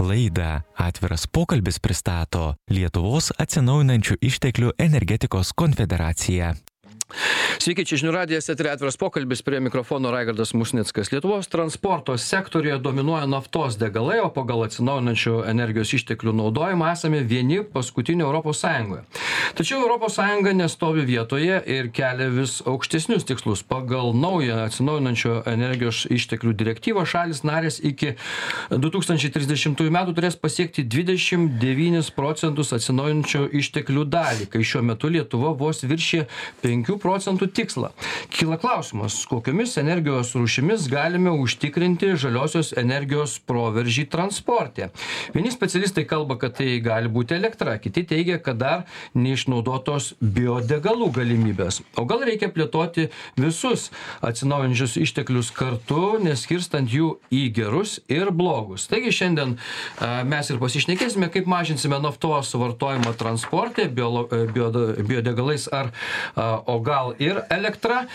Laidą Atviras pokalbis pristato Lietuvos atsinaujinančių išteklių energetikos konfederacija. Sveiki, čia žinių radijas, eterė atviras pokalbis prie mikrofono Raigardas Musnickas. Lietuvos transporto sektorijoje dominuoja naftos degalai, o pagal atsinaujinančių energijos išteklių naudojimą esame vieni paskutinių ES. Tačiau ES nestovi vietoje ir kelia vis aukštesnius tikslus. Pagal naują atsinaujinančių energijos išteklių direktyvą šalis narės iki 2030 metų turės pasiekti 29 procentus atsinaujinančių išteklių dalį, kai šiuo metu Lietuva vos viršė 5 procentų tikslą. Kyla klausimas, kokiomis energijos rūšimis galime užtikrinti žaliosios energijos proveržį transporte. Vieni specialistai kalba, kad tai gali būti elektra, kiti teigia, kad dar neišnaudotos biodegalų galimybės. O gal reikia plėtoti visus atsinaujančius išteklius kartu, neskirstant jų į gerus ir blogus. Taigi šiandien a, mes ir pasišnekėsime, kaip mažinsime naftos vartojimą transporte, bio, bio, biodegalais ar a, o gal ir elektra.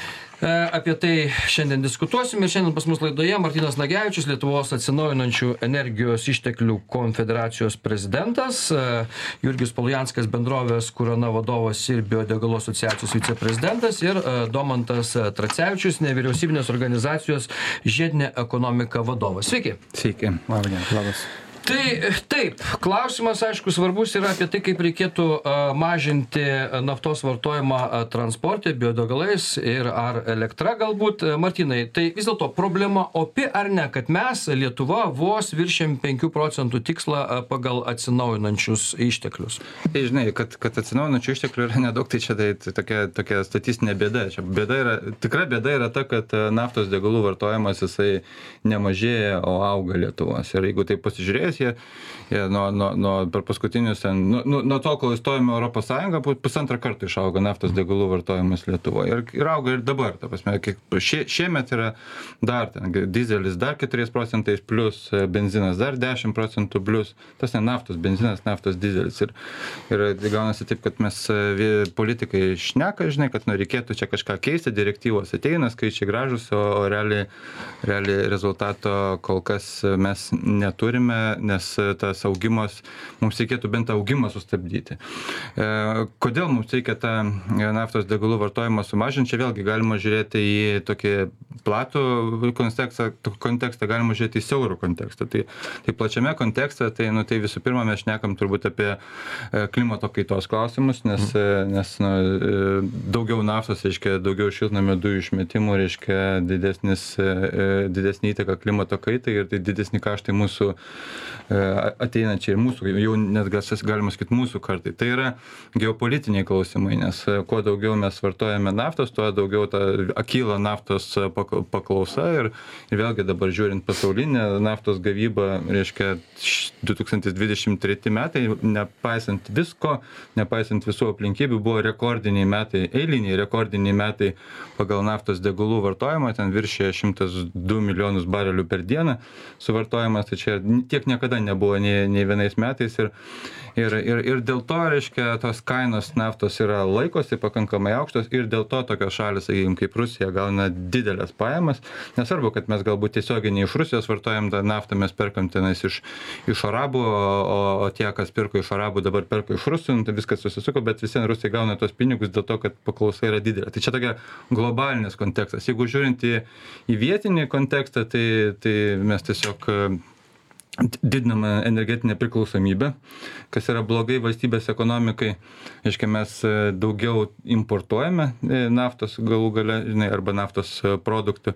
E, apie tai šiandien diskutuosim ir šiandien pas mus laidoje Martinas Nagevičius, Lietuvos atsinaujinančių energijos išteklių konfederacijos prezidentas, e, Jurgis Poljanskas bendrovės Kurana vadovas ir biodegalų asociacijos viceprezidentas ir e, Domantas Tracevičius, nevyriausybinės organizacijos žiedinė ekonomika vadovas. Sveiki. Sveiki, labas tai taip klausimas aišku svarbus yra apie tai kaip reikėtų mažinti naftos vartojimą transporte biodegalais ir ar elektra galbūt. Martynai tai vis dėlto problema opi ar ne kad mes lietuva vos viršijam penkių procentų tikslą pagal atsinaujinančius išteklius? Tai žinai kad kad atsinaujinančių išteklių yra nedaug tai čia tai tokia tokia statistinė bėda. Čia bėda yra tikra bėda yra ta kad naftos degalų vartojimas jisai nemažėja o auga lietuvos. Ir jeigu taip pasižiūrėjus valstybės, jie, jie nuo, nuo, nuo per paskutinius, ten, nuo, nuo, nuo to, kol įstojome Europos Sąjungą, pusantrą kartą išaugo naftos degalų vartojimas Lietuvoje. Ir, ir auga ir dabar, ta prasme, kiek, šie, šiemet yra dar, ten, dizelis dar 4 procentais plus, benzinas dar 10 procentų plus, tas ne naftos, benzinas, naftos, dizelis. Ir, ir gaunasi taip, kad mes politikai šneka, žinai, kad nu, reikėtų čia kažką keisti, direktyvos ateina, skaičiai gražus, o, o realiai, realiai rezultato kol kas mes neturime, nes e, tas augimas, mums reikėtų bent augimą sustabdyti. E, kodėl mums reikia tą e, naftos degalų vartojimą sumažinti, čia vėlgi galima žiūrėti į tokį platų kontekstą, kontekstą galima žiūrėti į siaurų kontekstą. Tai, tai plačiame kontekste, tai, nu, tai visų pirma mes šnekam turbūt apie klimato kaitos klausimus, nes, nes nu, daugiau naftos reiškia daugiau šiltnamio dujų išmetimų, reiškia didesnis, didesnį įtaką klimato kaitai ir tai didesni kaštai mūsų ateinančiai ir mūsų, jau net galima sakyti mūsų kartai. Tai yra geopolitiniai klausimai, nes e, kuo daugiau mes vartojame naftos, tuo daugiau ta akyla naftos paklausa ir, ir vėlgi dabar žiūrint pasaulinę naftos gavybą, reiškia 2023 metai, nepaisant visko, nepaisant visų aplinkybių, buvo rekordiniai metai, eiliniai rekordiniai metai pagal naftos degalų vartojimą, ten viršė 102 milijonus barelių per dieną suvartojimas, tai čia tiek niekada nebuvo nei, nei vienais metais ir, ir, ir, ir dėl to, reiškia, tos kainos naftos yra laikosi pakankamai aukštos ir dėl to tokios šalis, sakykime, kaip Rusija gauna didelės pajamas. Nesvarbu, kad mes galbūt tiesiogiai ne iš Rusijos vartojam tą naftą, mes perkam tenais iš, iš arabų, o, o tie, kas pirko iš arabų, dabar perka iš rusų, nu, tai viskas susisuko, bet vis vien Rusija gauna tos pinigus dėl to, kad paklausa yra didelė. Tai čia tokia globalinis kontekstas. Jeigu žiūrint į, į vietinį kontekstą, tai, tai mes tiesiog didinama energetinė priklausomybė, kas yra blogai valstybės ekonomikai. Reiškia, mes e, daugiau importuojame e, naftos galų gale, žinai, arba naftos e, produktų.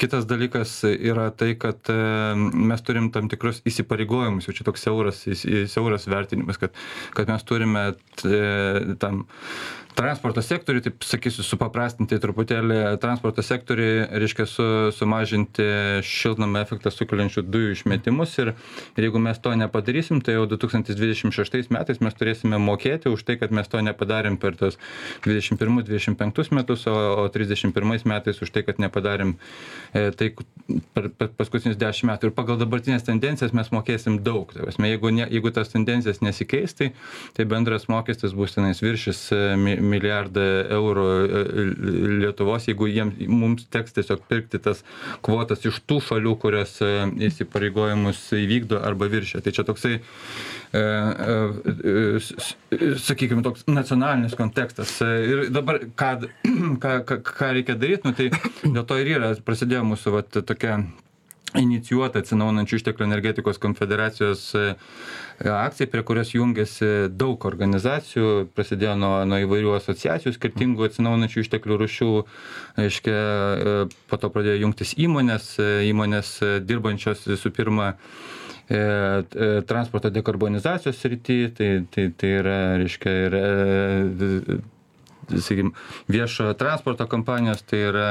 Kitas dalykas yra tai, kad mes turim tam tikrus įsipareigojimus, jau čia toks siauras, siauras vertinimas, kad, kad mes turime tam transporto sektoriui taip sakysiu supaprastintai truputėlį transporto sektoriui reiškia su sumažinti šiltnamio efektą sukeliančių dujų išmetimus ir ir jeigu mes to nepadarysim tai jau du tūkstantis dvidešim šeštais metais mes turėsime mokėti už tai kad mes to nepadarėm per dvidešim penktus metus o o trisdešim pirmais metais už tai kad nepadarėm e, tai per per paskutinius dešim metų. Ir pagal dabartines tendencijas mes mokėsim daug. Ta prasme jeigu ne jeigu tos tendencijos nesikeis tai tai bendras mokestis bus tenais viršys mi milijardą eurų e, Lietuvos, jeigu jiems, mums teks tiesiog pirkti tas kvotas iš tų šalių, kurios e, įsipareigojo įsipareigojimus įvykdo arba viršia. Tai čia toksai, e, e, sakykime, toks nacionalinis kontekstas. Ir dabar, ką, ką, ką reikia daryti, nu, tai dėl to ir yra, prasidėjo mūsų vat, tokia inicijuota atsinaujinančių išteklių energetikos konfederacijos e, akcija, prie kurios jungiasi daug organizacijų, prasidėjo nuo, nuo įvairių asociacijų, skirtingų atsinaujinančių išteklių rušių, aiškia, e, po to pradėjo jungtis įmonės, e, įmonės dirbančios visų pirma transporto dekarbonizacijos srity, tai, tai, tai yra, reiškia, ir sakykim viešojo transporto kompanijos tai yra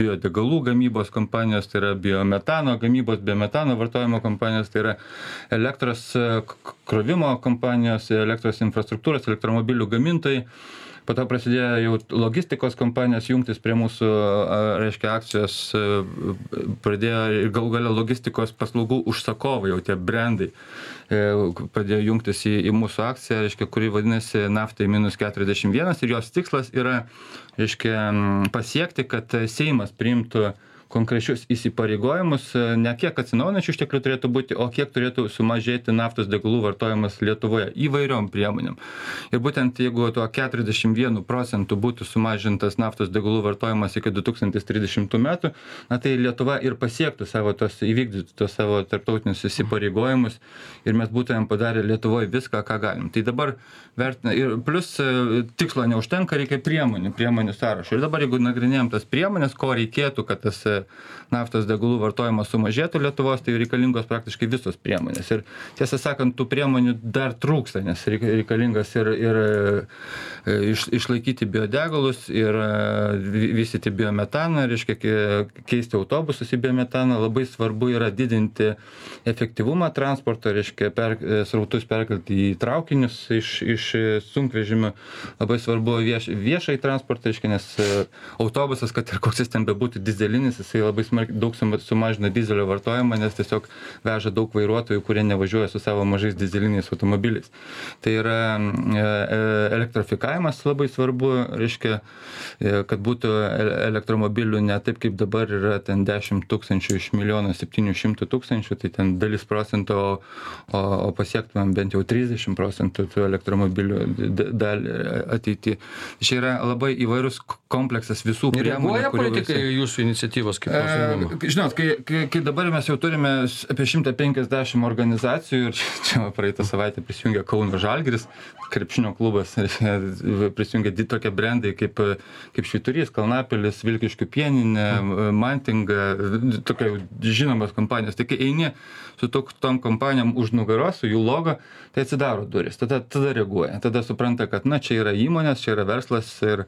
biodegalų gamybos kompanijos tai yra biometano gamybos biometano vartojimo kompanijos tai yra elektros krovimo kompanijos elektros infrastruktūros elektromobilių gamintojai po to prasidėjo jau logistikos kompanijos jungtis prie mūsų reiškia akcijos pradėjo ir galų gale logistikos paslaugų užsakovai jau tie brendai e, pradėjo jungtis į, į mūsų akciją, reiškia, kuri vadinasi naftai minus 41 ir jos tikslas yra, reiškia, pasiekti, kad Seimas priimtų konkrečius įsipareigojimus e, ne kiek atsinaujinančių išteklių turėtų būti o kiek turėtų sumažėti naftos degalų vartojimas lietuvoje įvairiom priemonėm. Ir būtent jeigu tuo keturiasdešim vienu procentu būtų sumažintas naftos degalų vartojimas iki du tūkstantis trisdešimtų metų na tai lietuva ir pasiektų savo tuos įvykdytų tuos savo tarptautinius įsipareigojimus ir mes būtumėm padarę lietuvoj viską ką galim. Tai dabar vertina ir plius e, tikslo neužtenka reikia priemonių priemonių sąrašo. Ir dabar jeigu nagrinėjam tas priemones ko reikėtų kad tas e, naftos degalų vartojimas sumažėtų lietuvos tai reikalingos praktiškai visos priemonės. Ir tiesą sakant tų priemonių dar trūksta nes reikalingas ir ir e, iš išlaikyti biodegalus ir e, vystyti biometaną reiškia keisti autobusus į biometaną. Labai svarbu yra didinti efektyvumą transporto reiškia per e, srautus perkelti į traukinius iš iš sunkvežimių. Labai svarbu vieš viešąjį transportą reiškia nes autobusas kad ir koks jis ten bebūtų dyzelinis jis jisai labai smarkiai daug sumažina dyzelio vartojimą nes tiesiog veža daug vairuotojų kurie nevažiuoja su savo mažais dyzeliniais automobiliais. Tai yra e, e, elektrifikavimas labai svarbu reiškia e, kad būtų elektromobilių ne taip kaip dabar yra ten dešimt tūkstančių iš milijono septynių šimtų tūkstančių tai ten dalis procento o, o pasiektumėm bent jau trisdešim procentų tų elektromobilių dalį ateity čia yra labai įvairus kompleksas visų priemonių reaguoja politikai į jūsų iniciatyvas kaip nors E, žinot, kai, kai, kai dabar mes jau turime apie 150 organizacijų ir čia, čia praeitą savaitę prisijungė Kauno Žalgris, krepšinio klubas, prisijungė tokie brandai kaip, kaip Šviturys, Kalnapilis, Vilkiškių pieninė, Mantinga, tokia žinomas kompanijos. Tai kai eini su tok, tom kompanijom už nugaros, su jų logo, tai atsidaro duris, tada, tada reaguoja, tada supranta, kad na čia yra įmonės, čia yra verslas ir,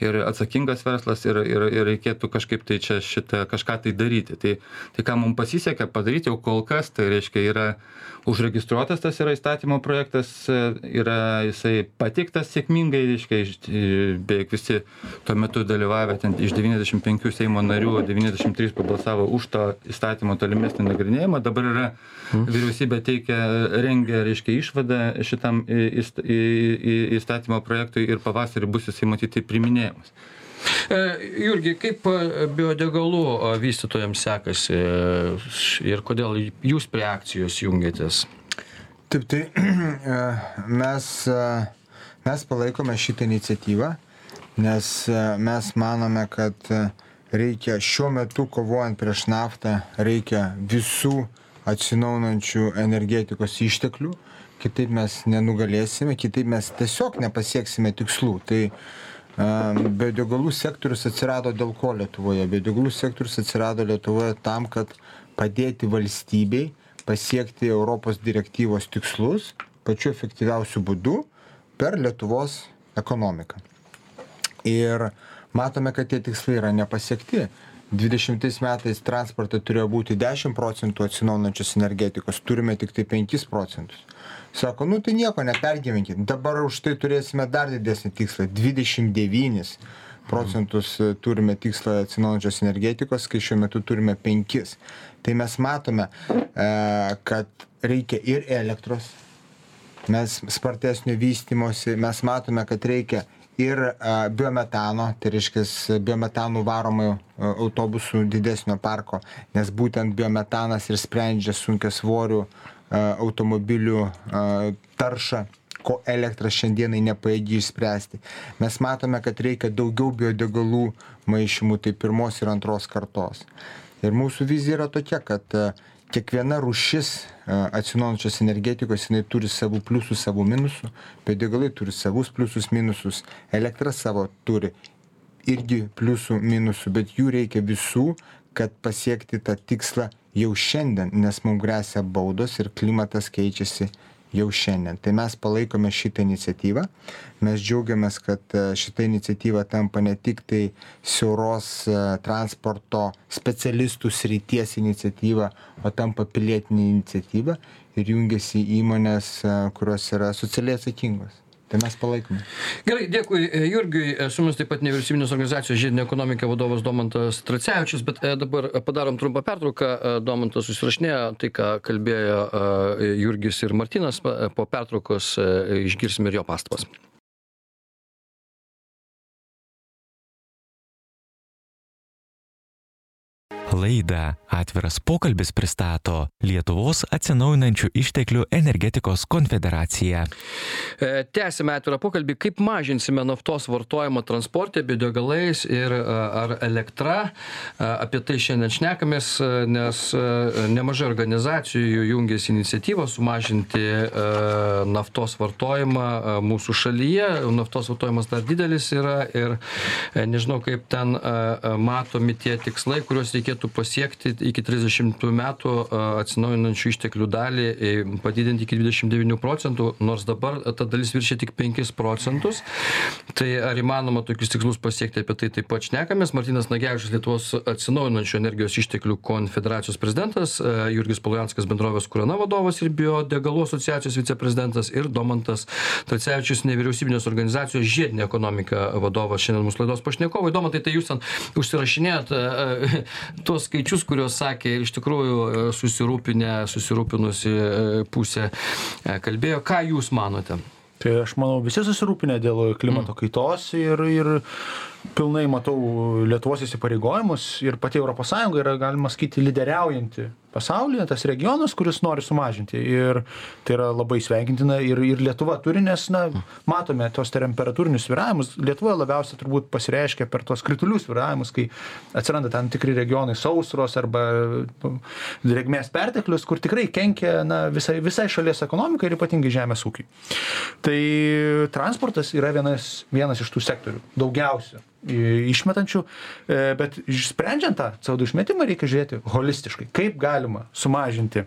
ir atsakingas verslas ir, ir, ir reikėtų kažkaip tai čia šitą kažką tai daryti. Tai, tai ką mums pasisekė padaryti jau kol kas, tai reiškia yra užregistruotas tas yra įstatymo projektas, yra jisai pateiktas sėkmingai, reiškia beveik visi tuo metu dalyvavę, ten iš 95 Seimo narių 93 pabalsavo už to įstatymo tolimesnį nagrinėjimą, dabar yra mhm. vyriausybė teikia, rengia, reiškia, išvadą šitam įstatymo projektui ir pavasarį bus jisai matyti priminėjimas. E, Jurgi, kaip e, biodegalų vystytojams sekasi e, ir kodėl jūs prie akcijos jungiatės? Taip, tai mes, mes palaikome šitą iniciatyvą, nes mes manome, kad reikia šiuo metu kovojant prieš naftą, reikia visų atsinaunančių energetikos išteklių, kitaip mes nenugalėsime, kitaip mes tiesiog nepasieksime tikslų. Tai Biodegalų sektorius atsirado dėl ko Lietuvoje? Biodegalų sektorius atsirado Lietuvoje tam, kad padėti valstybei pasiekti Europos direktyvos tikslus pačiu efektyviausiu būdu per Lietuvos ekonomiką. Ir matome, kad tie tikslai yra nepasiekti. 20 metais transporte turėjo būti 10 procentų atsinaujinančios energetikos, turime tik tai 5 procentus. Sako, nu tai nieko, nepergyvenkit. Dabar už tai turėsime dar didesnį tikslą - 29 procentus e, turime tikslą atsinaujančios energetikos, kai šiuo metu turime 5. Tai mes matome, e, kad reikia ir elektros, mes spartesnio vystimosi, mes matome, kad reikia ir biometano, tai reiškia biometanų varomų autobusų didesnio parko, nes būtent biometanas ir sprendžia sunkia svorių automobilių taršą ko elektra šiandienai nepajėgi išspręsti. Mes matome, kad reikia daugiau biodegalų maišymų, tai pirmos ir antros kartos. Ir mūsų vizija yra tokia, kad a, kiekviena rūšis atsinaujančios energetikos jinai turi savų pliusų, savų minusų, bet degalai turi savus pliusus, minusus, elektra savo turi irgi pliusų, minusų, bet jų reikia visų, kad pasiekti tą tikslą jau šiandien, nes mums grėsia baudos ir klimatas keičiasi jau šiandien. Tai mes palaikome šitą iniciatyvą. Mes džiaugiamės, kad e, šita iniciatyva tampa ne tik tai siauros e, transporto specialistų srities iniciatyva, o tampa pilietinė iniciatyva ir jungiasi įmonės, e, kurios yra socialiai atsakingos. Tai mes palaikome. Gerai, dėkui e, Jurgiui, e, su mumis taip pat nevyriausybinės organizacijos žiedinė ekonomika vadovas Domantas Tracevičius, bet e, dabar padarom trumpą pertrauką. Domantas susirašinėjo tai, ką kalbėjo Jurgis ir Martinas, po pertraukos išgirsime ir jo pastabas. Laidą Atviras pokalbis pristato Lietuvos atsinaujinančių išteklių energetikos konfederacija. E, tęsime atvirą pokalbį, kaip mažinsime naftos vartojimą transporte, biodegalais ir e, ar elektra. E, apie tai šiandien šnekamės, nes nemažai organizacijų jungiasi iniciatyvą sumažinti naftos vartojimą mūsų šalyje. Naftos vartojimas dar didelis yra ir nežinau, kaip ten matomi tie tikslai, kuriuos reikėtų pasiekti iki trisdešimtų metų atsinaujinančių išteklių dalį padidinti iki dvidešim devynių procentų nors dabar ta dalis viršija tik penkis procentus. Tai ar įmanoma tokius tikslus pasiekti apie tai taip pat šnekamės. Martynas nagevičius lietuvos atsinaujinančių energijos išteklių konfederacijos prezidentas jurgis polujanskas bendrovės kurana vadovas ir biodegalų asociacijos viceprezidentas ir domantas tracevičius nevyriausybinės organizacijos žiedinė ekonomika vadovas. Šiandien mūsų laidos pašnekovai. Domantai tai jūs ten užsirašinėjat tuos skaičius kuriuos sakė ir iš tikrųjų e, susirūpinę susirūpinusi e, pusė e, kalbėjo ką jūs manote tai aš manau visi susirūpinę dėl klimato mm. kaitos ir ir pilnai matau lietuvos įsipareigojimus ir pati sąjunga yra galima sakyti lyderiaujanti pasaulyje tas regionas kuris nori sumažinti. Ir tai yra labai sveikintina ir ir lietuva turi nes na matome tuos temperatūrinius svyravimus lietuvoje labiausiai turbūt pasireiškia per tuos kritulių svyravimus kai atsiranda tam tikri regionai sausros arba drėgmės perteklius kur tikrai kenkia na visai visai šalies ekonomikai ir ypatingai žemės ūkiui. Tai transportas yra vienas vienas iš tų sektorių daugiausia išmetančių, e, bet sprendžiant tą CO2 išmetimą reikia žiūrėti holistiškai, kaip galima sumažinti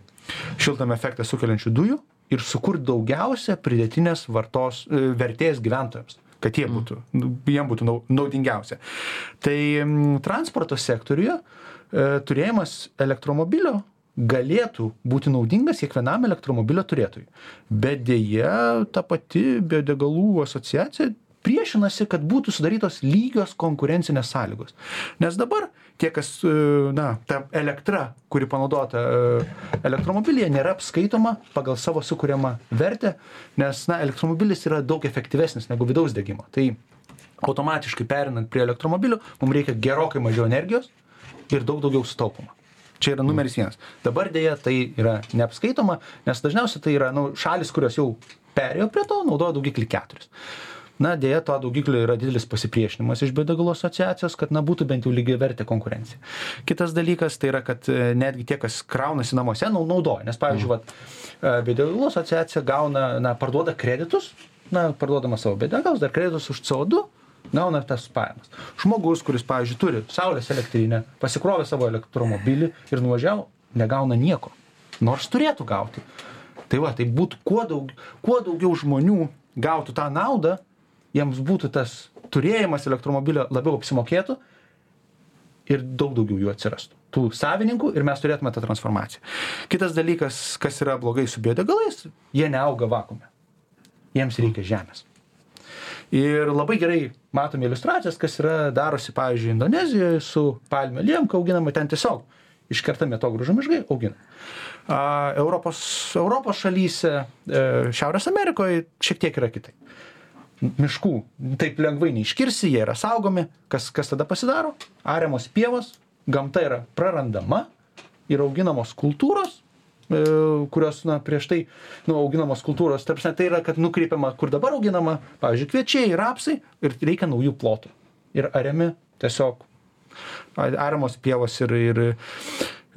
šiltame efektą sukeliančių dujų ir sukurti daugiausia pridėtinės vartos, e, vertės gyventojams kad jie būtų, mm. jiem būtų naudingiausia. Tai transporto sektoriuje e, turėjimas elektromobilio galėtų būti naudingas kiekvienam elektromobilio turėtojui. Bet dėja, ta pati biodegalų asociacija priešinasi, kad būtų sudarytos lygios konkurencinės sąlygos. Nes dabar tie, kas, e, na, ta elektra, kuri panaudota e, elektromobilyje, nėra apskaitoma pagal savo sukūriamą vertę, nes, na, elektromobilis yra daug efektyvesnis negu vidaus degimo. Tai automatiškai perinant prie elektromobilių, mums reikia gerokai mažiau energijos ir daug daugiau sutaupoma. Čia yra numeris vienas. Dabar dėja tai yra neapskaitoma, nes dažniausiai tai yra nu, šalis, kurios jau perėjo prie to, naudoja daugiklį keturis na deja to daugiklio yra didelis pasipriešinimas iš biodegalų asociacijos kad na būtų bent jau lygiavertė konkurencija. Kitas dalykas tai yra kad e, netgi tie kas kraunasi namuose nau naudoja. Nes pavyzdžiui vat e, biodegalų asociacija gauna na parduoda kreditus na parduodama savo biodegalus dar kreditus už co du gauna tas pajamas. Žmogus kuris pavyzdžiui turi saulės elektrinę pasikrovė savo elektromobilį ir nuvažiavo negauna nieko. Nors turėtų gauti. Tai va tai būtų kuo daug kuo daugiau žmonių gautų tą naudą jiems būtų tas turėjimas elektromobilio labiau apsimokėtų ir daug daugiau jų atsirastų tų savininkų ir mes turėtume tą transformaciją. Kitas dalykas, kas yra blogai su biodegalais, jie neauga vakume. Jiems reikia žemės. Ir labai gerai matome iliustracijas, kas yra darosi, pavyzdžiui, Indonezijoje su palmių liemka auginama, ten tiesiog iškertami to grūžų miškai auginami. Europos, Europos šalyse, e, Šiaurės Amerikoje šiek tiek yra kitaip miškų taip lengvai neiškirsi, jie yra saugomi. Kas, kas tada pasidaro? Ariamos pievos, gamta yra prarandama, yra auginamos kultūros, e, kurios, na, prieš tai, nu, auginamos kultūros, tarpsne, tai yra, kad nukreipiama, kur dabar auginama, pavyzdžiui, kviečiai, rapsai ir reikia naujų plotų. Ir ariami tiesiog ariamos pievos ir, ir,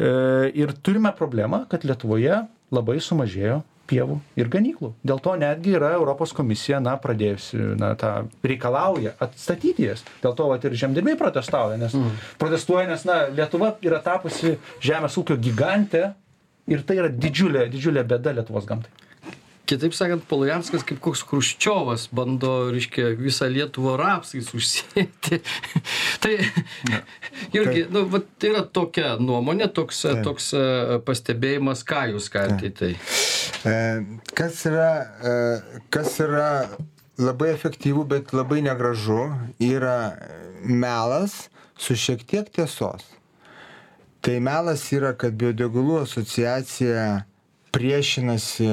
e, ir turime problemą, kad Lietuvoje labai sumažėjo pievų ir ganyklų. Dėl to netgi yra Europos komisija, na, pradėjusi, na, tą reikalauja atstatyti jas. Dėl to vat, ir žemdirbiai protestauja, nes mm. protestuoja, nes, na, Lietuva yra tapusi žemės ūkio gigantė ir tai yra didžiulė, didžiulė bėda Lietuvos gamtai. Kitaip sakant, Polujanskas kaip koks Kruščiovas bando, reiškia, visą Lietuvą rapsais užsėti. tai, Jurgi, nu, va, tai yra tokia nuomonė, toks, Taip. toks uh, pastebėjimas, ką jūs galite į tai. E, kas yra, e, kas yra labai efektyvų, bet labai negražu, yra melas su šiek tiek tiesos. Tai melas yra, kad biodegalų asociacija priešinasi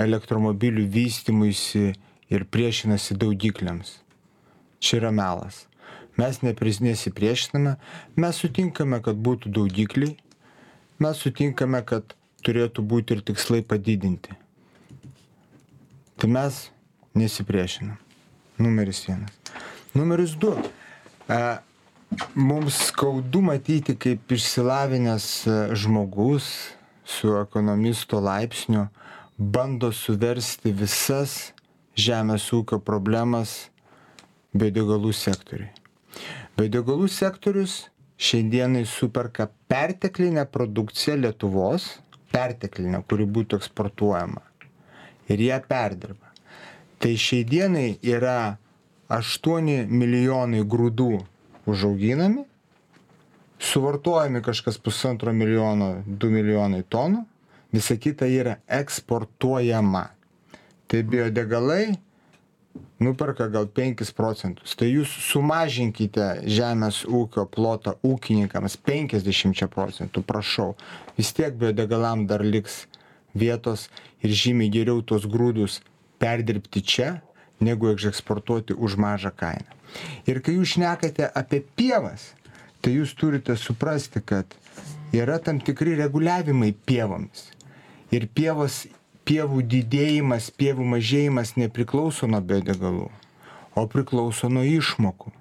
elektromobilių vystimuisi ir priešinasi daugikliams. Čia yra melas. Mes nesipriešiname, mes sutinkame, kad būtų daugikliai, mes sutinkame, kad turėtų būti ir tikslai padidinti. Tai mes nesipriešinam. Numeris vienas. Numeris du. E, mums skaudu matyti, kaip išsilavinęs žmogus su ekonomisto laipsniu bando suversti visas žemės ūkio problemas biodegalų sektoriui. Biodegalų sektorius šiandienai superka perteklinę produkciją Lietuvos, perteklinę, kuri būtų eksportuojama. Ir ją perdirba. Tai šiai dienai yra 8 milijonai grūdų užauginami, suvartojami kažkas pusantro milijono, 2 milijonai tonų visa kita yra eksportuojama. Tai biodegalai nuperka gal 5 procentus. Tai jūs sumažinkite žemės ūkio plotą ūkininkams 50 procentų, prašau. Vis tiek biodegalam dar liks vietos ir žymiai geriau tuos grūdus perdirbti čia, negu eksportuoti už mažą kainą. Ir kai jūs šnekate apie pievas, tai jūs turite suprasti, kad yra tam tikri reguliavimai pievomis ir pievos pievų didėjimas pievų mažėjimas nepriklauso nuo biodegalų o priklauso nuo išmokų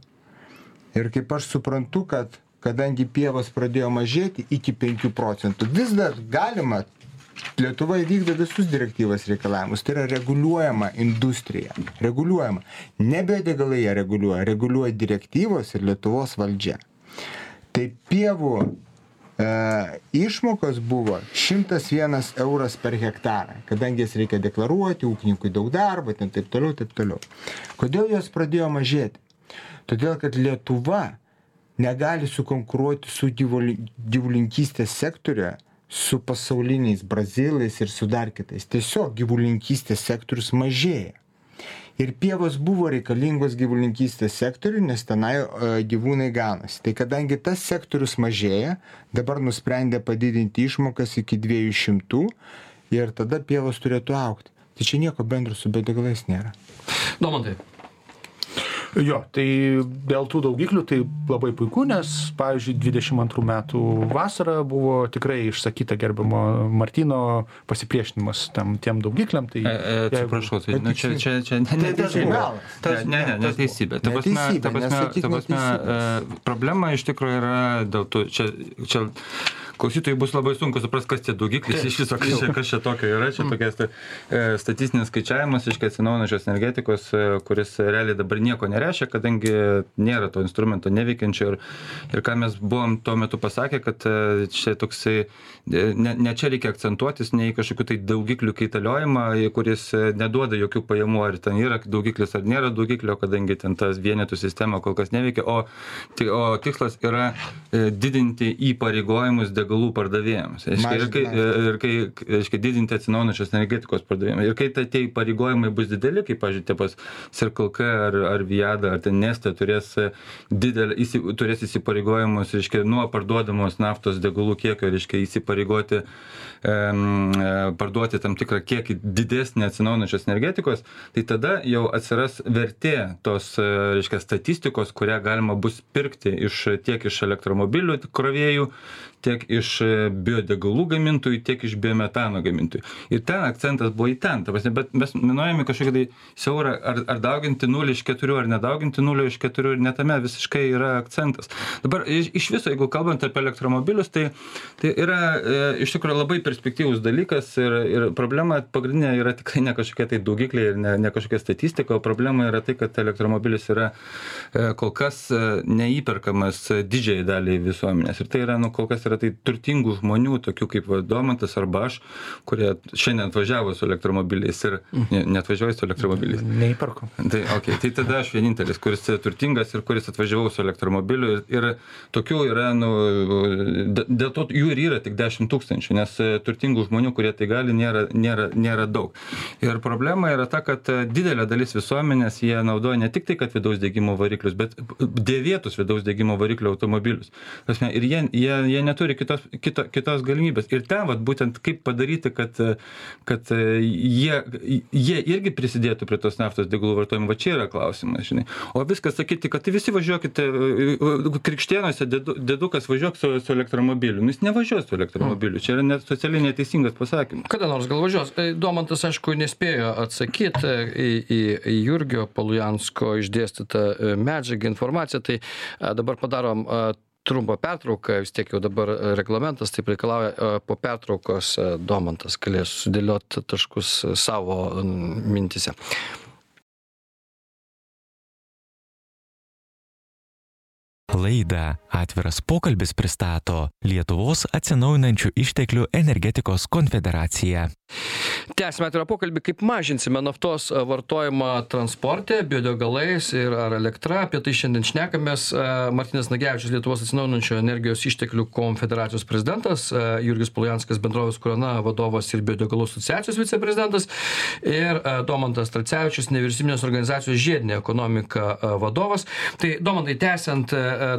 ir kaip aš suprantu kad kadangi pievos pradėjo mažėti iki penkių procentų vis dar galima Lietuva įvykdo visus direktyvos reikalavimus, tai yra reguliuojama industrija, reguliuojama. Ne biodegalai ją reguliuoja, reguliuoja direktyvos ir Lietuvos valdžia. Tai pievų išmokos buvo 101 euras per hektarą, kadangi jas reikia deklaruoti, ūkininkui daug darbo, ten taip toliau, taip toliau. Kodėl jos pradėjo mažėti? Todėl, kad Lietuva negali sukonkuruoti su gyvulinkystės sektoriuje su pasauliniais brazilais ir su dar kitais. Tiesiog gyvulinkystės sektorius mažėja ir pievos buvo reikalingos gyvulininkystės sektoriui, nes tenai e, gyvūnai ganosi. Tai kadangi tas sektorius mažėja, dabar nusprendė padidinti išmokas iki 200 ir tada pievos turėtų aukti. Tai čia nieko bendro su biodegalais nėra. Domantai. Jo, tai dėl tų daugiklių tai labai puiku, nes, pavyzdžiui, 22 metų vasarą buvo tikrai išsakyta gerbimo Martino pasipriešinimas tam tiem daugikliam. Tai, e, e, atsiprašau, tai nu, čia, čia, čia ne. Ne, ne, ne, neteisybė. Ta prasme, ta prasme, ta prasme, e, problema iš tikrųjų yra dėl to, čia, čia klausytojui bus labai sunku suprast, kas tie daugiklis iš viso, kas kas čia tokio yra. Čia tokia e, statistinis skaičiavimas iš atsinaujinančios energetikos, e, kuris realiai dabar nieko nereiškia, kadangi nėra to instrumento neveikiančio. Ir, ir ką mes buvom tuo metu pasakę, kad e, čia toksai, ne, ne čia reikia akcentuotis, ne į kažkokių tai daugiklių kaitaliojimą, kuris neduoda jokių pajamų, ar ten yra daugiklis ar nėra daugiklio, kadangi ten tas vienetų sistema kol kas neveikia, o, o tikslas yra didinti įpareigojimus degalų degalų pardavėjams. Reiškia, ir kai, ir kai reiškia, didinti atsinaujinančios energetikos pardavimą. Ir kai tie įpareigojimai bus dideli, kaip, pažiūrėjau, pas Circle K ar, ar Viada, ar ten Neste turės, e, didelį, įsi, turės įsipareigojimus, reiškia, nuo parduodamos naftos degalų kiekio, reiškia, įsipareigoti em, e, parduoti tam tikrą kiekį didesnį atsinaujinančios energetikos, tai tada jau atsiras vertė tos, e, reiškia, statistikos, kurią galima bus pirkti iš, tiek iš elektromobilių krovėjų, tiek iš e, biodegalų gamintojų, tiek iš biometano gamintojų. Ir ten akcentas buvo į ten. Ta prasme, bet mes minuojame kažkokį tai siaurą, ar, ar dauginti 0 iš 4, ar nedauginti 0 iš 4, ir netame visiškai yra akcentas. Dabar iš, iš viso, jeigu kalbant apie elektromobilius, tai, tai yra e, iš tikrųjų labai perspektyvus dalykas ir, ir problema pagrindinė yra tikrai ne kažkokie tai daugikliai ir ne, ne kažkokia statistika, o problema yra tai, kad elektromobilis yra e, kol kas e, neįperkamas didžiai daliai visuomenės. Ir tai yra, nu, kol kas yra tai turtingų žmonių, tokių kaip Domantas arba aš, kurie šiandien atvažiavo su elektromobiliais ir ne, netvažiuoju su elektromobiliais. Neįperku. Tai, okay, tai tada aš vienintelis, kuris turtingas ir kuris atvažiavau su elektromobiliu ir, ir tokių yra, nu, dėl to jų ir yra tik 10 tūkstančių, nes e, turtingų žmonių, kurie tai gali, nėra, nėra, nėra daug. Ir problema yra ta, kad e, didelė dalis visuomenės jie naudoja ne tik tai, kad vidaus degimo variklius, bet dėvėtus vidaus degimo variklių automobilius. Ir jie, jie, jie neturi kitos, kito, kitos galimybės. Ir ten, vat, būtent kaip padaryti, kad, kad e, jie, jie irgi prisidėtų prie tos naftos degalų vartojimo, va čia yra klausimas, žinai. O viskas sakyti, kad tai visi važiuokite, e, e, krikštienuose dedu, dedukas važiuok su, su elektromobiliu. Nu, jis nevažiuos su elektromobiliu. Čia yra net socialiai neteisingas pasakymas. Kada nors gal važiuos. Domantas, aišku, nespėjo atsakyti į, į, į Jurgio Palujansko išdėstytą medžiagą, informaciją, tai dabar padarom trumpą pertrauką, vis tiek jau dabar e, reglamentas taip reikalauja, e, po pertraukos e, Domantas galės sudėlioti taškus savo mintise. Laidą Atviras pokalbis pristato Lietuvos atsinaujinančių išteklių energetikos konfederacija. Tęsime atvirą pokalbį, kaip mažinsime naftos e, vartojimą transporte, biodegalais ir ar elektra. Apie tai šiandien šnekamės. E, Martinas Nagevičius, Lietuvos atsinaujinančio energijos išteklių konfederacijos prezidentas, e, Jurgis Polujanskas, bendrovės Korona vadovas ir biodegalų asociacijos viceprezidentas ir Domantas Tracevičius, nevyriausybinės organizacijos žiedinė ekonomika vadovas. Tai Domantai, tęsiant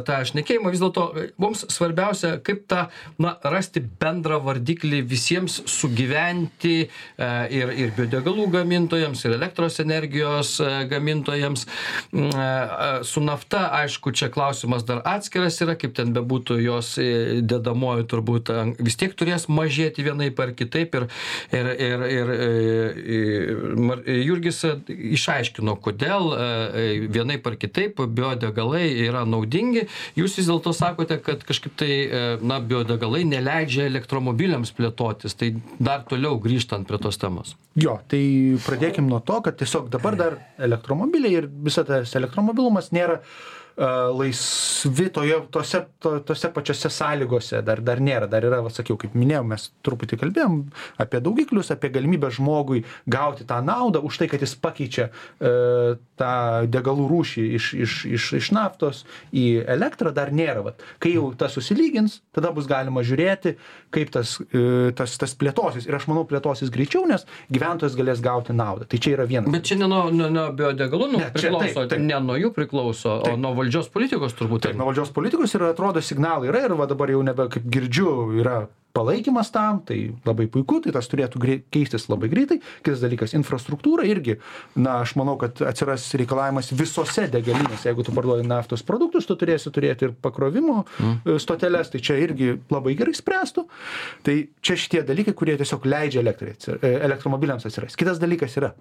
tą šnekėjimą, vis dėlto mums svarbiausia, kaip tą, na, rasti bendrą vardiklį visiems sugyventi e, ir, ir biodegalų gamintojams, ir elektros energijos e, gamintojams. Mm, e, Su nafta, aišku, čia klausimas dar atskiras yra, kaip ten bebūtų jos dedamoji turbūt vis tiek turės mažėti vienaip ar kitaip. Ir, ir, ir, ir, ir Mar- Jurgis išaiškino, kodėl vienaip ar kitaip biodegalai yra naudingi. Jūs vis dėlto sakote, kad kažkaip tai, na, biodegalai neleidžia elektromobiliams plėtotis. Tai dar toliau grįžtant prie tos temos. Jo, tai pradėkim nuo to, kad tiesiog dabar dar elektromobiliai ir visas tas elektromobilumas nėra laisvi toje, tose, to, tose pačiose sąlygose, dar, dar nėra, dar yra, va, sakiau, kaip minėjau, mes truputį kalbėjom apie daugiklius, apie galimybę žmogui gauti tą naudą už tai, kad jis pakeičia uh, tą degalų rūšį iš, iš, iš, iš naftos į elektrą, dar nėra. Vat. Kai jau tas susilygins, tada bus galima žiūrėti, kaip tas, uh, tas, tas plėtosis. Ir aš manau, plėtosis greičiau, nes gyventojas galės gauti naudą. Tai čia yra vienas. Bet čia ne nuo, nuo, nuo biodegalų nu, Ne, čia priklauso, taip, taip. ne nuo jų priklauso, o Taip. nuo valdžios politikos turbūt. Taip, nuo valdžios politikos ir atrodo signalai yra ir va dabar jau nebe kaip girdžiu yra palaikymas tam, tai labai puiku, tai tas turėtų keistis labai greitai. Kitas dalykas - infrastruktūra irgi, na, aš manau, kad atsiras reikalavimas visose degalinėse, jeigu tu parduodi naftos produktus, tu turėsi turėti ir pakrovimo mm. stoteles, tai čia irgi labai gerai spręstų. Tai čia šitie dalykai, kurie tiesiog leidžia e, elektromobiliams atsirasti. Kitas dalykas yra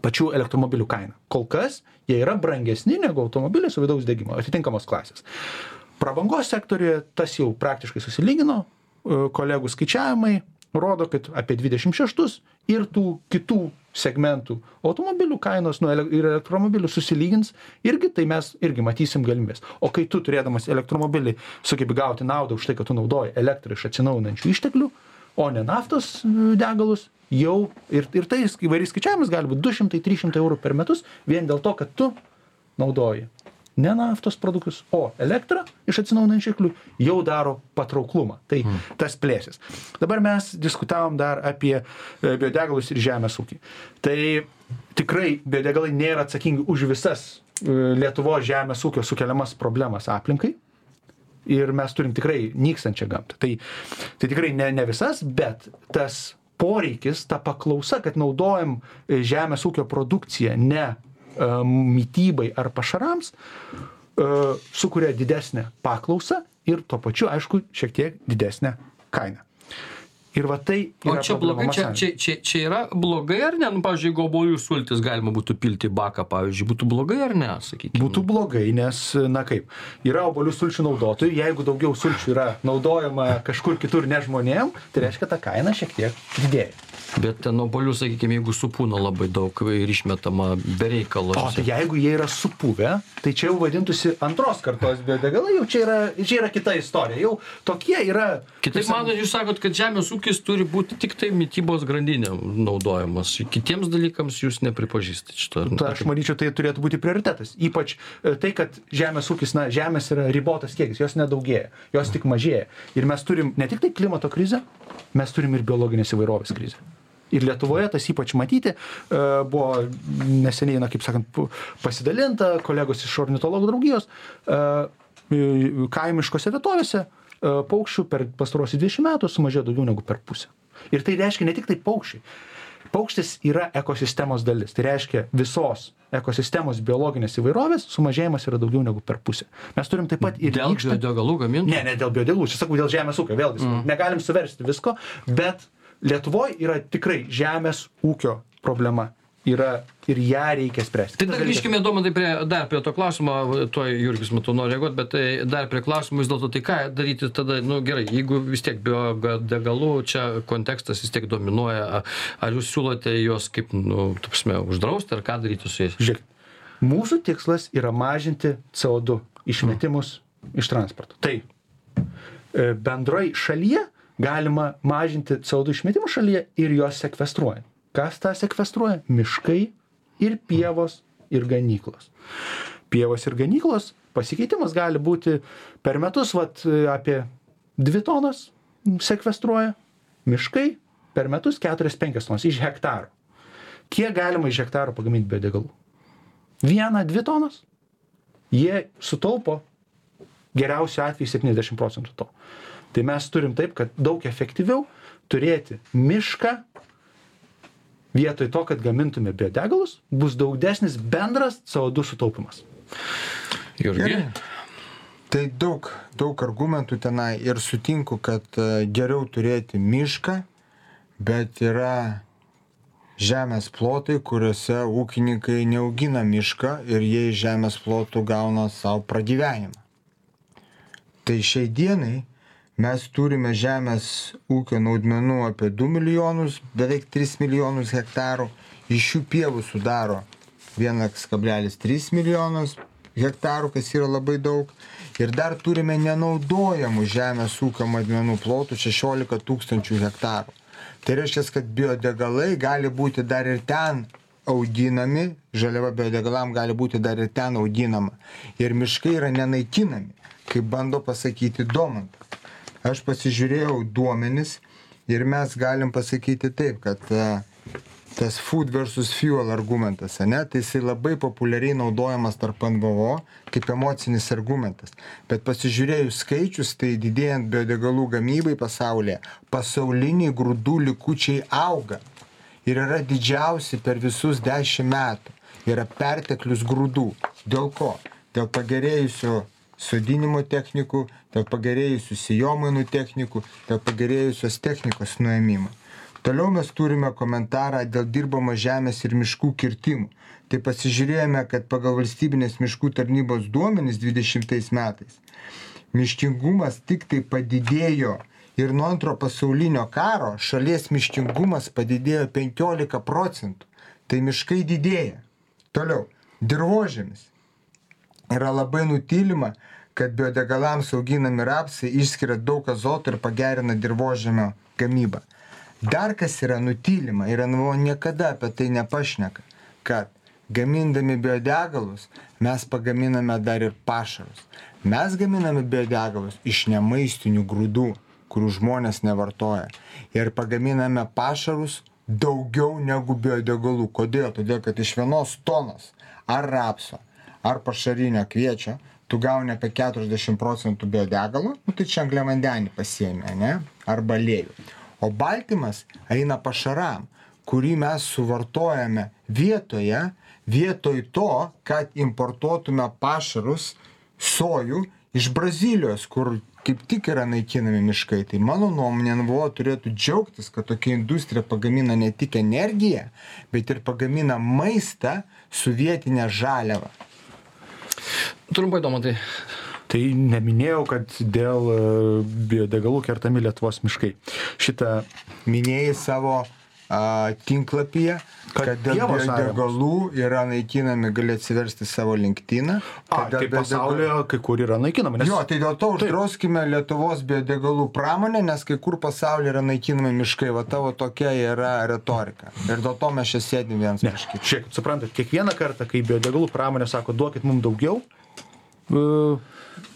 pačių elektromobilių kaina. Kol kas jie yra brangesni negu automobiliai su vidaus degimo, atitinkamos klasės. Prabangos sektoriuje tas jau praktiškai susilygino, e, kolegų skaičiavimai rodo, kad apie 26 ir tų kitų segmentų automobilių kainos nu, ele- ir elektromobilių susilygins irgi, tai mes irgi matysim galimybės. O kai tu turėdamas elektromobilį sugebi gauti naudą už tai, kad tu naudoji elektrą iš atsinaujinančių išteklių, o ne naftos e, degalus, jau ir, ir tai įvairiais skaičiavimas gali būti 200-300 eurų per metus vien dėl to, kad tu naudoji ne naftos produktus, o elektrą iš atsinaujinančių išteklių jau daro patrauklumą. Tai mm. tas plėsis. Dabar mes diskutavom dar apie e, biodegalus ir žemės ūkį. Tai tikrai biodegalai nėra atsakingi už visas e, Lietuvo žemės ūkio sukeliamas problemas aplinkai. Ir mes turim tikrai nykstančią gamtą. Tai, tai tikrai ne, ne visas, bet tas poreikis, ta paklausa, kad naudojam e, žemės ūkio produkciją ne mytybai ar pašarams, uh, sukuria didesnę paklausą ir tuo pačiu, aišku, šiek tiek didesnę kainą. Ir va tai. O čia blogai, čia, čia, čia, čia yra blogai ar ne? Nu, pavyzdžiui, jeigu obolių sultis galima būtų pilti į baką, pavyzdžiui, būtų blogai ar ne, sakykime? Būtų blogai, nes, na kaip, yra obolių sulčių naudotojų, jeigu daugiau sulčių yra naudojama kažkur kitur ne žmonėm, tai reiškia, ta kaina šiek tiek didėja. Bet ten obuolių, sakykime, jeigu supūna labai daug ir išmetama be reikalo. O tai jeigu jie yra supuvę, tai čia jau vadintųsi antros kartos biodegalai, jau čia yra, čia yra kita istorija. Jau tokie yra. Kitaip manot, jūs sakot, kad žemės ūkis turi būti tik tai mytybos grandinė naudojamas. Kitiems dalykams jūs nepripažįstate šito. Ta, aš manyčiau, tai turėtų būti prioritetas. Ypač e, tai, kad žemės ūkis, na, žemės yra ribotas kiekis, jos nedaugėja, jos tik mažėja. Ir mes turim ne tik tai klimato krizę, mes turim ir biologinės įvairovės krizę ir Lietuvoje tas ypač matyti, e, buvo neseniai, na, kaip sakant, pasidalinta kolegos iš ornitologų draugijos, e, kaimiškose vietovėse e, paukščių per pastarosius 20 metų sumažėjo daugiau negu per pusę. Ir tai reiškia ne tik tai paukščiai. Paukštis yra ekosistemos dalis. Tai reiškia visos ekosistemos biologinės įvairovės sumažėjimas yra daugiau negu per pusę. Mes turim taip pat ir... Dėl biodegalų gaminti? Ne, ne dėl biodegalų, čia sakau, dėl žemės ūkio, vėlgi, mm. negalim suversti visko, bet uh, Lietuvoj yra tikrai žemės ūkio problema yra ir ją reikia spręsti. Tai dar grįžkime, Domantai, prie, dar prie to klausimo, to Jurgis matau nori reaguoti, bet tai dar prie klausimų vis dėlto, tai ką daryti tada, na nu, gerai, jeigu vis tiek biodegalų čia kontekstas vis tiek dominuoja, ar jūs siūlote juos kaip, nu, tapsime, uždrausti, ar ką daryti su jais? Žiūrėk, mūsų tikslas yra mažinti CO2 išmetimus mm. iš transporto. Tai e, bendrai šalyje galima mažinti CO2 išmetimus šalyje ir juos sekvestruojant. Kas tą sekvestruoja? Miškai ir pievos ir ganyklos. Pievos ir ganyklos pasikeitimas gali būti per metus vat, apie 2 tonas sekvestruoja, miškai per metus 4-5 tonas iš hektarų. Kiek galima iš hektarų pagaminti biodegalų? Vieną, dvi tonas. Jie sutaupo geriausiu atveju 70 procentų to. Tai mes turim taip, kad daug efektyviau turėti mišką vietoj to, kad gamintume biodegalus, bus daug desnis bendras CO2 sutaupimas. Jurgi. Tai daug, daug argumentų tenai ir sutinku, kad e, geriau turėti mišką, bet yra žemės plotai, kuriuose ūkininkai neaugina mišką ir jie iš žemės plotų gauna savo pragyvenimą. Tai šiai dienai mes turime žemės ūkio naudmenų apie 2 milijonus, beveik 3 milijonus hektarų, iš šių pievų sudaro 1,3 milijonus hektarų, kas yra labai daug. Ir dar turime nenaudojamų žemės ūkio naudmenų plotų 16 tūkstančių hektarų. Tai reiškia, kad biodegalai gali būti dar ir ten auginami, žaliava biodegalam gali būti dar ir ten auginama. Ir miškai yra nenaikinami, kaip bando pasakyti Domantas aš pasižiūrėjau duomenis ir mes galim pasakyti taip, kad e, tas food versus fuel argumentas, ne, tai jisai labai populiariai naudojamas tarp NVO kaip emocinis argumentas. Bet pasižiūrėjus skaičius, tai didėjant biodegalų gamybai pasaulyje, pasauliniai grūdų likučiai auga. Ir yra didžiausi per visus dešimt metų. Yra perteklius grūdų. Dėl ko? Dėl pagerėjusio sodinimo technikų, dėl pagerėjusių sijomainų technikų, dėl pagerėjusios technikos nuėmimo. Toliau mes turime komentarą dėl dirbamo žemės ir miškų kirtimų. Tai pasižiūrėjome, kad pagal valstybinės miškų tarnybos duomenys 20 metais miškingumas tik tai padidėjo ir nuo antro pasaulinio karo šalies miškingumas padidėjo 15 procentų. Tai miškai didėja. Toliau, dirbožėmis yra labai nutylima, kad biodegalams auginami rapsai išskiria daug azoto ir pagerina dirbožėmio gamybą. Dar kas yra nutylima ir NVO niekada apie tai nepašneka, kad gamindami biodegalus mes pagaminame dar ir pašarus. Mes gaminame biodegalus iš nemaistinių grūdų, kurių žmonės nevartoja. Ir pagaminame pašarus daugiau negu biodegalų. Kodėl? Todėl, kad iš vienos tonos ar rapso, ar pašarinio kviečio tu gauni apie 40 procentų biodegalų, nu, tai čia angliavandenį pasiemė, ne? Arba aliejų. O baltymas eina pašaram, kurį mes suvartojame vietoje, vietoj to, kad importuotume pašarus sojų iš Brazilijos, kur kaip tik yra naikinami miškai. Tai mano nuomonė NVO turėtų džiaugtis, kad tokia industrija pagamina ne tik energiją, bet ir pagamina maistą su vietinė žaliava. Trumpai įdomu, tai Tai neminėjau, kad dėl e, biodegalų kertami Lietuvos miškai. Šitą Minėjai savo a, tinklapyje, Kad kad dėl biodegalų yra naikinami, gali atsiversti savo linktiną. A, tai pasaulyje kai kur yra naikinama. Nes... Jo, tai dėl to uždrauskime Lietuvos biodegalų pramonę, nes kai kur pasaulyje yra naikinami miškai, va tavo tokia yra retorika. Ir dėl to mes čia sėdim vienas prieš kitą. žiūrėkit, suprantat, kiekvieną kartą, kai biodegalų pramonė sako, duokit mums daugiau e,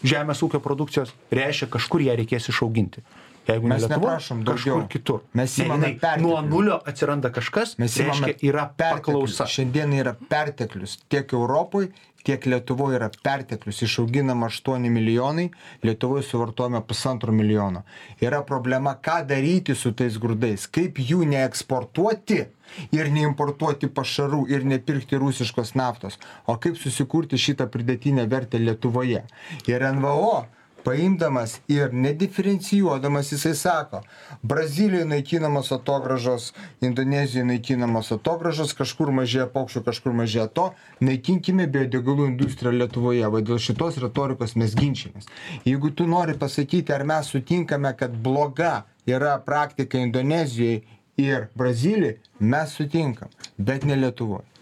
žemės ūkio produkcijos, reiškia, kažkur ją reikės išauginti. Jeigu Mes ne Lietuvoj, neprašom daugiau. kažkur kitur. Mes jinai perteklių. Nuo nulio atsiranda kažkas, Mes imame reiškia, yra paklausa. Šiandien yra perteklius tiek Europoje, tiek Lietuvoje yra perteklius. Išauginama 8 milijonai, Lietuvoje suvartojame pusantro milijono. Yra problema, ką daryti su tais grūdais, kaip jų neeksportuoti ir neimportuoti pašarų ir nepirkti rusiškos naftos, o kaip susikurti šitą pridėtinę vertę Lietuvoje. Ir NVO paimdamas ir nediferencijuodamas jisai sako, Brazilijoje naikinamos atogražos, Indonezijoje naikinamos atogražos, kažkur mažėja paukščių, kažkur mažėja to, naikinkime biodegalų industriją Lietuvoje, va dėl šitos retorikos mes ginčiamės. Jeigu tu nori pasakyti, ar mes sutinkame, kad bloga yra praktika Indonezijoje ir Brazilijoje, mes sutinkam, bet ne Lietuvoje.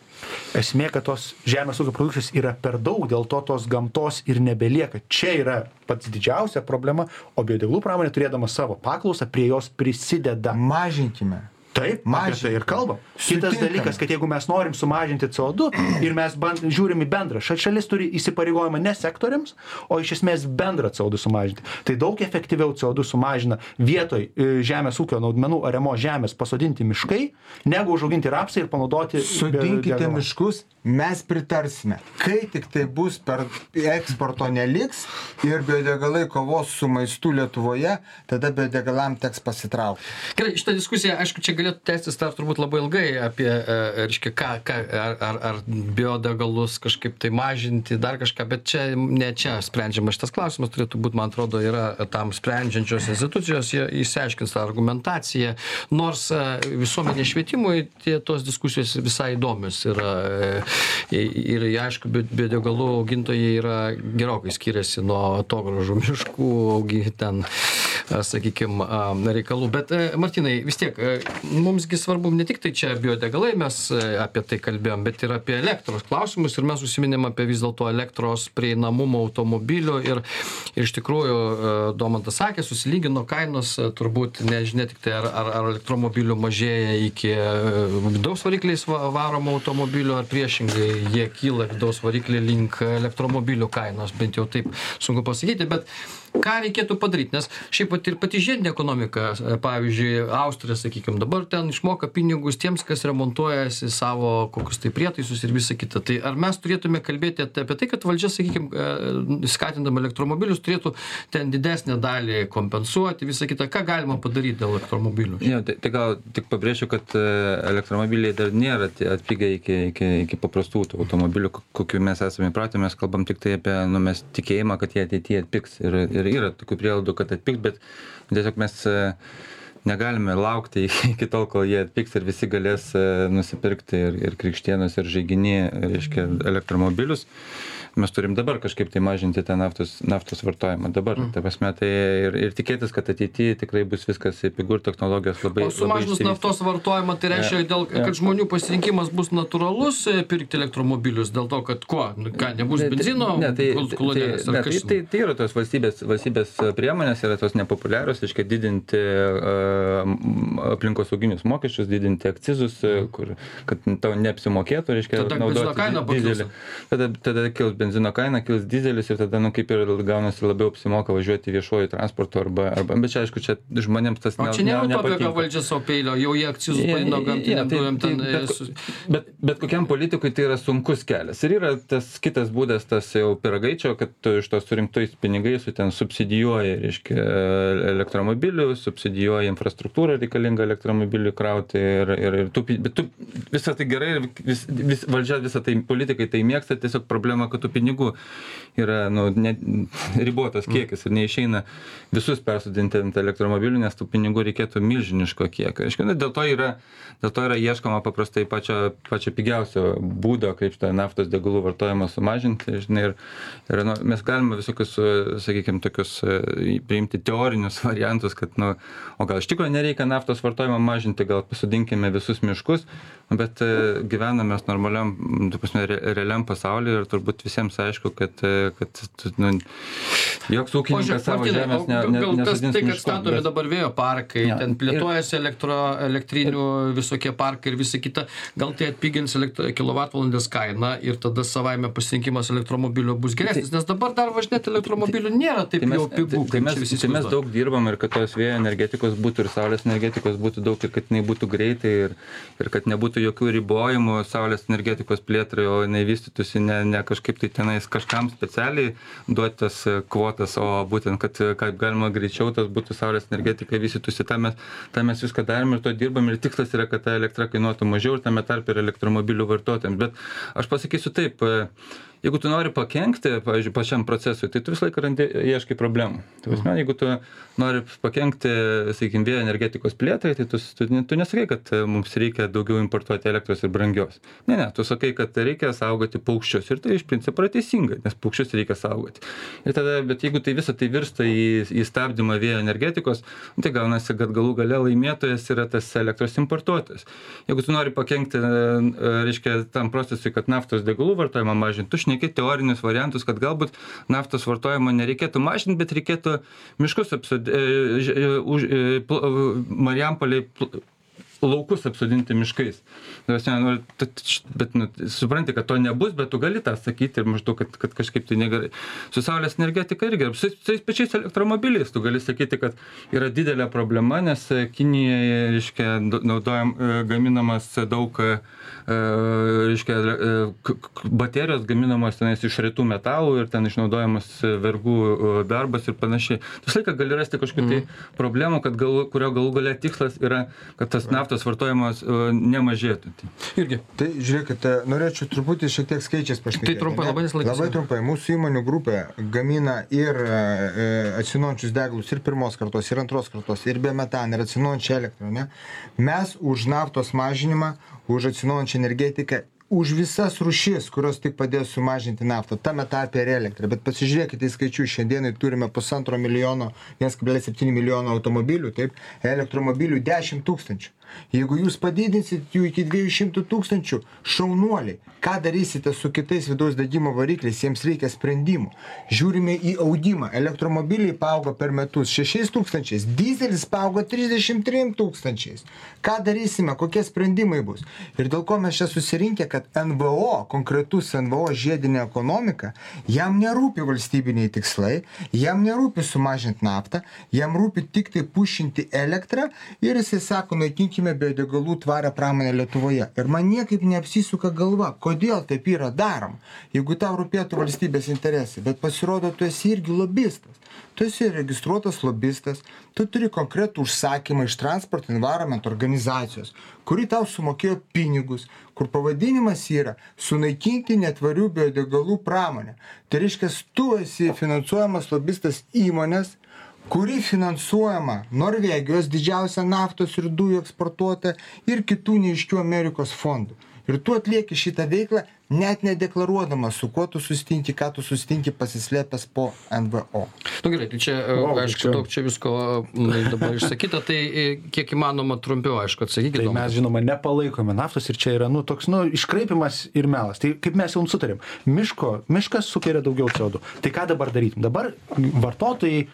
Esmė, kad tos žemės ūkio produkcijos yra per daug, dėl to tos gamtos ir nebelieka. Čia yra pats didžiausia problema, o biodegalų pramonė turėdama savo paklausą prie jos prisideda. Mažinkime. Taip, tai ir kalbam. Kitas Sutinkame. dalykas, kad jeigu mes norim sumažinti CO2 ir mes band, žiūrim į bendrą, ša- šalis turi įsipareigojimą ne sektoriams, o iš esmės bendrą CO2 sumažinti. Tai daug efektyviau CO2 sumažina vietoj e, žemės ūkio naudmenų aremo žemės pasodinti miškai, negu užauginti rapsą ir panaudoti. Sodinkite biodegalą. miškus, mes pritarsime. Kai tik tai bus per eksporto neliks ir biodegalai kovos su maistu Lietuvoje, tada biodegalam teks pasitraukti. Gerai, šitą diskusiją, aišku, čia galėtų tęstis dar turbūt labai ilgai apie, e, reiškia, ką, ką, ar, ar, ar biodegalus kažkaip tai mažinti, dar kažką, bet čia ne čia sprendžiama šitas klausimas, turėtų būti, man atrodo, yra tam sprendžiančios institucijos, jie išsiaiškins tą argumentaciją, nors e, visuomenės švietimui tie, tos diskusijos visai įdomios yra. e, Ir, aišku, bio- biodegalų augintojai yra gerokai skiriasi nuo atogražų miškų, augi ten sakykime, reikalų. Bet, Martinai, vis tiek, e, mumsgi svarbu ne tik tai čia biodegalai, mes e, apie tai kalbėjom, bet ir apie elektros klausimus. Ir mes užsiminėm apie vis dėlto elektros prieinamumą automobilių ir, ir iš tikrųjų, e, Domantas sakė, susilygino kainos, e, turbūt nežinia tik tai, ar, ar, ar elektromobilių mažėja iki vidaus varikliais va- varomų automobilių, ar priešingai jie kyla vidaus varikliai link elektromobilių kainos, bent jau taip sunku pasakyti, bet ką reikėtų padaryti, nes šiaip pat ir pati žiedinė ekonomika, e, pavyzdžiui, Austrija, sakykime, dabar ten išmoka pinigus tiems, kas remontuojasi savo kokius tai prietaisus ir visa kita. Tai ar mes turėtume kalbėti apie tai, kad valdžia, sakykime, skatindama elektromobilius, turėtų ten didesnę dalį kompensuoti, visa kita, ką galima padaryti dėl elektromobilių? Jo, tai, tai gal tik pabrėšiu, kad e, elektromobiliai dar nėra atpigę iki, iki, iki paprastų tų automobilių, ko- kokių mes esame įpratę, mes kalbam tik tai apie nu, mes tikėjimą, kad jie ateityje atpigs. Ir, ir yra tokių prielaidų, kad atpigs, bet tiesiog mes e, negalime laukti iki tol, kol jie atpigs ir visi galės e, nusipirkti ir, ir krikštienos, ir žaiginį, reiškia, elektromobilius. Mes turim dabar kažkaip tai mažinti tą naftos naftos vartojimą dabar Mm. ta prasme tai ir ir tikėtis kad ateity tikrai bus viskas pigu ir technologijos labai O sumažinus labai naftos vartojimą, tai reiškia, Ja, dėl, ja. kad žmonių pasirinkimas bus natūralus e, pirkti elektromobilius, dėl to, kad kuo, Nu, ką, nebus Ne, tai- benzino, ne, tai, kol- tai, kolonėlės, ar ne, tai, tai, tai yra tos valstybės, valstybės priemonės, yra tos nepopuliarios, reiškia didinti uh, aplinkosauginius mokesčius, didinti akcizus, kur, kad tau neapsimokėtų, reiškia, Tada benzino kaina di- dizelį. Tada, tada kils benzino kaina, kils dizelis ir tada, nu, kaip ir gaunasi labiau apsimoka važiuoti viešuoju transportu arba, arba bet čia, aišku, čia žmonėms tas O čia nėra utopija, nepatinka. kad valdžia savo peilio, jau jie akcizus jo, gamtiniam tai- dujam ten. tai e, bet- su- Bet, bet kokiam politikui tai yra sunkus kelias. Ir yra tas kitas būdas, tas jau piragaičio, kad tu iš to surinktais pinigais tu ten subsidijuoji, reiškia, elektromobilių, subsidijuoji infrastruktūrą reikalingą elektromobilių krauti ir, ir, ir tu, bet tu visą tai gerai ir vis, vis, valdžia visą tai, politikai tai mėgsta, tiesiog problema, kad tų pinigų yra nu, ne, ribotas kiekis ir neišeina visus persodinti ant elektromobilių, nes tų pinigų reikėtų milžiniško kiekio. Reiškia, nu, dėl to yra, dėl to yra ieškoma paprastai pačio, pačio pigiausio būdo, kaip šitą naftos degalų vartojimą sumažinti. Žinai, ir, ir nu, mes galime visokius, sakykime, tokius e, priimti teorinius variantus, kad, nu, o gal iš tikrųjų nereikia naftos vartojimą mažinti, gal pasodinkime visus miškus, bet e, gyvename mes normaliam, tu prasme, re, realiam pasaulyje ir turbūt visiems aišku, kad, e, kad nu, joks ūkininkas savo žemės ne, ne, gal tas tai, kad statomi bet- dabar vėjo parkai, Jo. ten Ir- plėtojasi elektro, elektrinių visokie parkai ir visa kita, gal tai atpigins kilovatvalandės kainą ir tada savaime pasirinkimas elektromobilio bus geresnis, nes dabar dar važinėti elektromobiliu nėra taip Tai mes, jau pigu, tai, tai mes, visi tai mes daug dirbam ir kad tos vėjo energetikos būtų ir saulės energetikos būtų daug ir kad jinai būtų greitai ir, ir kad nebūtų jokių ribojimų saulės energetikos plėtrai, o jinai vystytųsi ne, ne kažkaip tai tenais kažkam specialiai duoti tas kvotas, o būtent, kad kaip galima greičiau tas būtų saulės energetika vystytųsi. Ta mes, ta mes viską darom ir to dirbam ir tikslas yra, kad ta elektra kainuotų mažiau ir tame tarp ir elektromobilių vartotojams. Bet aš pasakysiu taip, jeigu tu nori pakenkti, pavyzdžiui, pačiam procesui, tai tu visą laiką randi, ieškai problemų. Tai prasme, jeigu tu nori pakenkti, sakykime, vėjo energetikos plėtrai, tai tu, tu, tu nesakai, kad e, mums reikia daugiau importuoti elektros ir brangios. Ne, ne, tu sakai, kad reikia saugoti paukščius ir tai iš principo yra teisinga, nes paukščius reikia saugoti. Ir tada, bet jeigu tai visą tai virsta į, į stabdymą vėjo energetikos, nu, tai gaunasi, kad galų gale laimėtojas yra tas elektros importuotojas. Jeigu tu nori pakenkti, e, e, reiškia, tam procesui, kad naftos degalų vartojimą mažinti, tu šneki teorinius variantus, kad galbūt naftos vartojimo nereikėtų mažinti, bet reikėtų miškus apsodinti, Marijampolį laukus apsodinti miškais. Nu, Bet nu, supranti, kad to nebus, bet tu gali tą sakyti ir maždaug, kad, kad kažkaip tai negerai. Su saulės energetika irgi, su tais pačiais elektromobiliais, tu gali sakyti, kad yra didelė problema, nes Kinijoje, reiškia, naudojam, e, gaminamas daug, e, e, reiškia, baterijos gaminamos tenais iš retų metalų ir ten išnaudojamas vergų darbas ir panašiai. Tu visą laiką gali rasti kažkokių tai problemų, kad gal, kurio galų galia tikslas yra, kad tas naftos vartojimas e, nemažėtų. Tai- Irgi. Tai žiūrėkite, norėčiau truputį šiek tiek skaičiais pašnekėti. Tai trumpai, labai, nes laikas Labai trumpai. Mūsų įmonių grupė gamina ir e, atsinaujančius degalus, ir pirmos kartos, ir antros kartos, ir biometaną, ir atsinaujančią elektrą. Ne? Mes už naftos mažinimą, už atsinaujančią energetiką už visas rušis, kurios tik padės sumažinti naftą, tame tarpe ir elektrą. Bet pasižiūrėkite į skaičius, šiandienai turime pusantro milijono, 1,7 milijono automobilių, taip, elektromobilių 10 tūkstančių. Jeigu jūs padidinsit jų iki 200 tūkstančių, šaunuoliai, ką darysite su kitais vidaus degimo varikliais, jiems reikia sprendimų. Žiūrime į augimą. Elektromobiliai paaugo per metus 6 tūkstančiais, dizelis paaugo 33 tūkstančiais. Ką darysime, kokie sprendimai bus. Ir dėl ko mes čia susirinkę, kad NVO, konkretus NVO žiedinė ekonomika, jam nerūpi valstybiniai tikslai, jam nerūpi sumažinti naftą, jam rūpi tik tai pušinti elektrą ir jisai sako, naikinkime biodegalų tvarę pramonę Lietuvoje. Ir man niekaip neapsisuka galva, kodėl taip yra daroma, jeigu tau rūpėtų valstybės interesai, bet pasirodo, tu esi irgi lobistas. Tu esi registruotas lobistas, tu turi konkretų užsakymą iš transporto environment organizacijos, kuri tau sumokėjo pinigus, kur pavadinimas yra sunaikinti netvarių biodegalų pramonę. Tai reiškia, tu esi finansuojamas lobistas įmonės, kuri finansuojama Norvegijos didžiausia naftos ir dujų eksportuotoja ir kitų neiškių Amerikos fondų. ir tu atlieki šitą veiklą net nedeklaruodamas su kuo tu susitinki ką tu susitinki pasislėpęs po nvo nu gerai tai čia e, Vau, aišku čia- daug čia visko dabar išsakyta tai e, kiek įmanoma trumpiau aišku atsakykit Tai mes, žinoma, nepalaikome naftos ir čia yra, nu, toks, nu, iškraipimas ir melas. Tai kaip mes jau sutarėm, miško, miškas sukelia daugiau CO2. Tai ką dabar darytum? Dabar vartotojai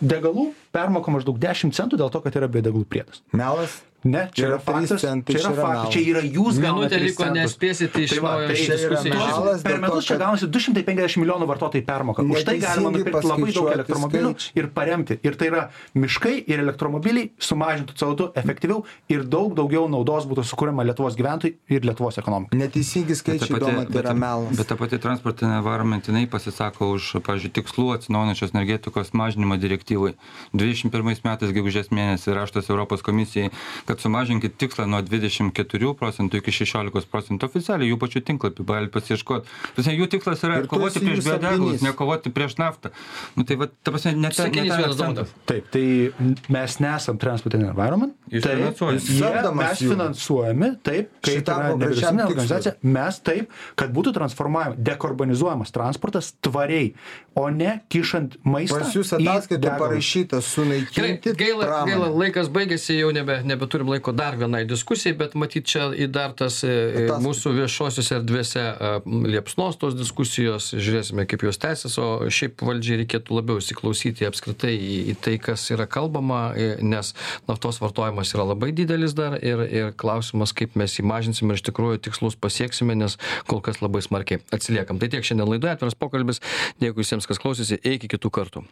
degalų permoka maždaug 10 centų dėl to, kad yra biodegalų priedas. melas Ne, čia Yra faktas. centai, Čia yra faktas. Čia yra jūs gaunate minutė liko centus. nespėsit iš Tai va, tai diskusijos. Per metus čia gaunasi 250 milijonų vartotojai permoka. Už tai galima nupirkti labai daug elektromobilių skaičiai. ir paremti. Ir tai yra miškai ir elektromobiliai sumažintų CO2 efektyviau ir daug daugiau naudos būtų sukūrima Lietuvos gyventojai ir Lietuvos ekonomikai. neteisingi Bet skaičiai pati- tai bet yra ta- melas Bet ta pati transportinė environment, jinai pasisako už, pavyzdžiui, tikslų atsinaujinančios energetikos mažinimo direktyvai. 21 metais, gegužės mėnesį, raštas Europos komisijai, kad sumažinkit tikslą nuo 24 procentų iki 16 procentų oficialiai jų pačių tinklapį, gali pasieškoti. Prasme, jų tikslas yra Ir kovoti prieš biodegalus, ne kovoti prieš naftą. Nu, tai va, ta prasme, ne ta, ne ta. Taip, tai mes nesam transportinė environment. Jūs taip, finansuojat. jie- mes jų. finansuojami, taip, yra konkrečiam nevyriausybinė organizacija, mes taip, kad būtų transformuojama, dekarbonizuojamas transportas tvariai, o ne kišant maistą. pas jūs ataskaitoje parašyta Gerai, sunaikinti gaila, gaila, laikas baigėsi, jau nebe, nebeturim laiko dar vienai diskusijai, bet matyt, čia į dar tas e, e, mūsų viešosiuose erdvėse e, liepsnos tos diskusijos, žiūrėsime, kaip jos tęsis, o šiaip valdžiai reikėtų labiau įsiklausyti apskritai į, į tai, kas yra kalbama, nes naftos vartojimas yra labai didelis dar ir, ir klausimas, kaip mes jį mažinsime ir iš tikrųjų tikslus pasieksime, nes kol kas labai smarkiai atsiliekam. Tai tiek šiandien laidoje, atviras pokalbis, dėkui visiems, kas klausėsi, iki kitų kartų.